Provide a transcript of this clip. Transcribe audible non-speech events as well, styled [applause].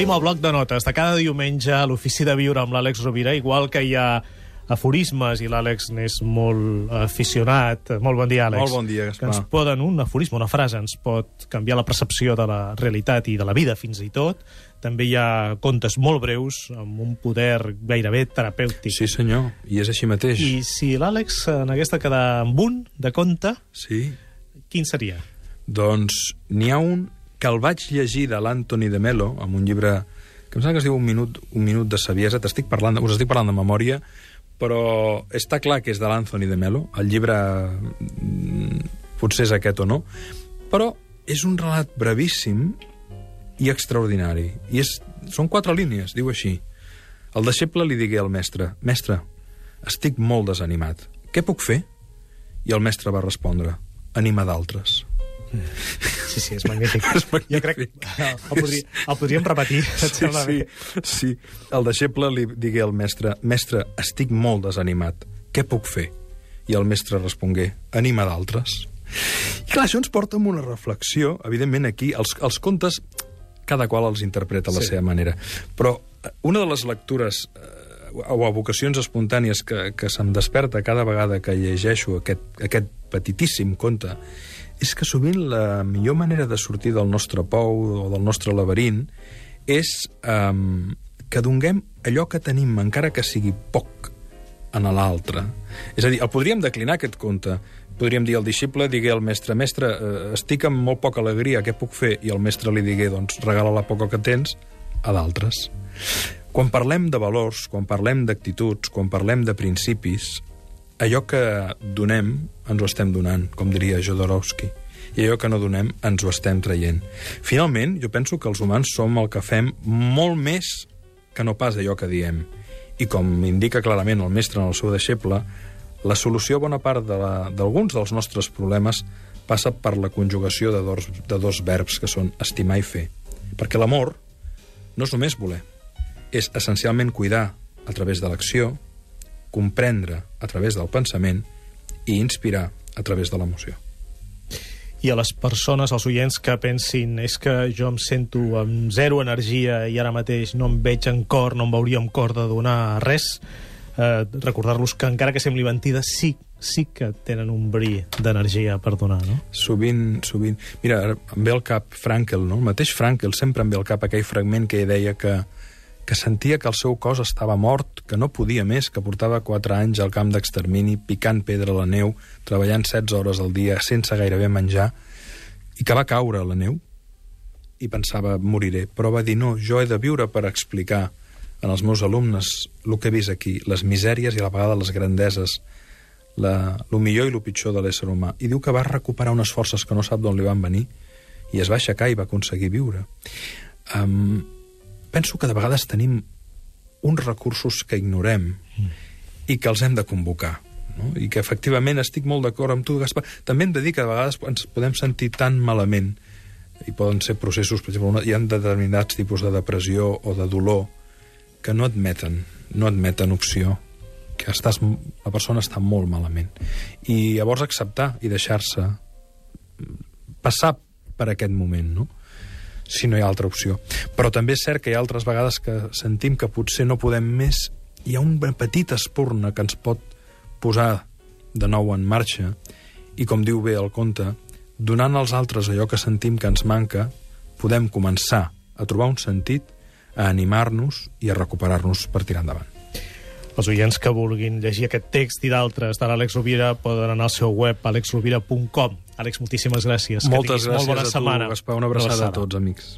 Obrim el bloc de notes de cada diumenge a l'Ofici de Viure amb l'Àlex Rovira, igual que hi ha aforismes i l'Àlex n'és molt aficionat. Molt bon dia, Àlex. Molt bon dia, Gaspar. Que ens poden, un aforisme, una frase, ens pot canviar la percepció de la realitat i de la vida, fins i tot. També hi ha contes molt breus, amb un poder gairebé terapèutic. Sí, senyor, i és així mateix. I si l'Àlex n'hagués de quedar amb un de conte, Sí, quin seria? doncs n'hi ha un que el vaig llegir de l'Anthony de Melo, amb un llibre que em sembla que es diu Un minut, un minut de saviesa, t'estic parlant, us estic parlant de memòria, però està clar que és de l'Anthony de Melo, el llibre mm, potser és aquest o no, però és un relat brevíssim i extraordinari. I és, són quatre línies, diu així. El deixeble li digué al mestre, mestre, estic molt desanimat. Què puc fer? I el mestre va respondre, anima d'altres. Sí, sí, és magnífic. [laughs] És magnífic. Jo crec que el, podria, el podríem repetir. Et Sí, sí, sí. El deixeble li digué al mestre, mestre, estic molt desanimat, què puc fer? I el mestre respongué, anima d'altres. I clar, això ens porta a una reflexió, evidentment aquí, els, els contes, cada qual els interpreta a la Sí. seva manera, però eh, una de les lectures eh, o evocacions espontànies que, que se'm desperta cada vegada que llegeixo aquest, aquest petitíssim conte és que sovint la millor manera de sortir del nostre pou o del nostre laberint és um, que donguem allò que tenim, encara que sigui poc, en l'altre. És a dir, el podríem declinar, aquest conte. Podríem dir al disciple, digué al mestre, mestre, eh, estic amb molt poca alegria, què puc fer? I el mestre li digué, doncs, regala la poca que tens a d'altres. Quan parlem de valors, quan parlem d'actituds, quan parlem de principis, allò que donem ens ho estem donant, com diria Jodorowsky, i allò que no donem ens ho estem traient. Finalment, jo penso que els humans som el que fem molt més que no pas allò que diem. I com indica clarament el mestre en el seu deixeble, la solució a bona part d'alguns de dels nostres problemes passa per la conjugació de dos, de dos verbs que són estimar i fer. Perquè l'amor no és només voler, és essencialment cuidar a través de l'acció, comprendre a través del pensament i inspirar a través de l'emoció. I a les persones, als oients que pensin és que jo em sento amb zero energia i ara mateix no em veig en cor, no em veuria en cor de donar res, eh, recordar-los que encara que sembli mentida, sí, sí que tenen un bri d'energia per donar, no? Sovint, sovint... Mira, em ve al cap Frankel, no? El mateix Frankel sempre em ve al cap aquell fragment que deia que, que sentia que el seu cos estava mort, que no podia més, que portava quatre anys al camp d'extermini, picant pedra a la neu, treballant 16 hores al dia, sense gairebé menjar, i que va caure a la neu i pensava, moriré. Però va dir, no, jo he de viure per explicar en els meus alumnes el que he vist aquí, les misèries i a la vegada les grandeses, la, lo millor i lo pitjor de l'ésser humà. I diu que va recuperar unes forces que no sap d'on li van venir i es va aixecar i va aconseguir viure. Um, penso que de vegades tenim uns recursos que ignorem i que els hem de convocar. No? I que efectivament estic molt d'acord amb tu, Gaspar. També hem de dir que de vegades ens podem sentir tan malament i poden ser processos, per exemple, hi ha determinats tipus de depressió o de dolor que no admeten, no admeten opció, que estàs, la persona està molt malament. I llavors acceptar i deixar-se passar per aquest moment, no? Si no hi ha altra opció. Però també és cert que hi ha altres vegades que sentim que potser no podem més, hi ha una petita espurna que ens pot posar de nou en marxa i, com diu bé el conte, donant als altres allò que sentim que ens manca, podem començar a trobar un sentit, a animar-nos i a recuperar-nos per tirar endavant. Els oients que vulguin llegir aquest text i d'altres de l'Àlex Rovira poden anar al seu web alexrovira.com. Àlex, moltíssimes gràcies. Moltes que gràcies molt bona a tu, setmana. Gaspar. Una abraçada a tots, amics.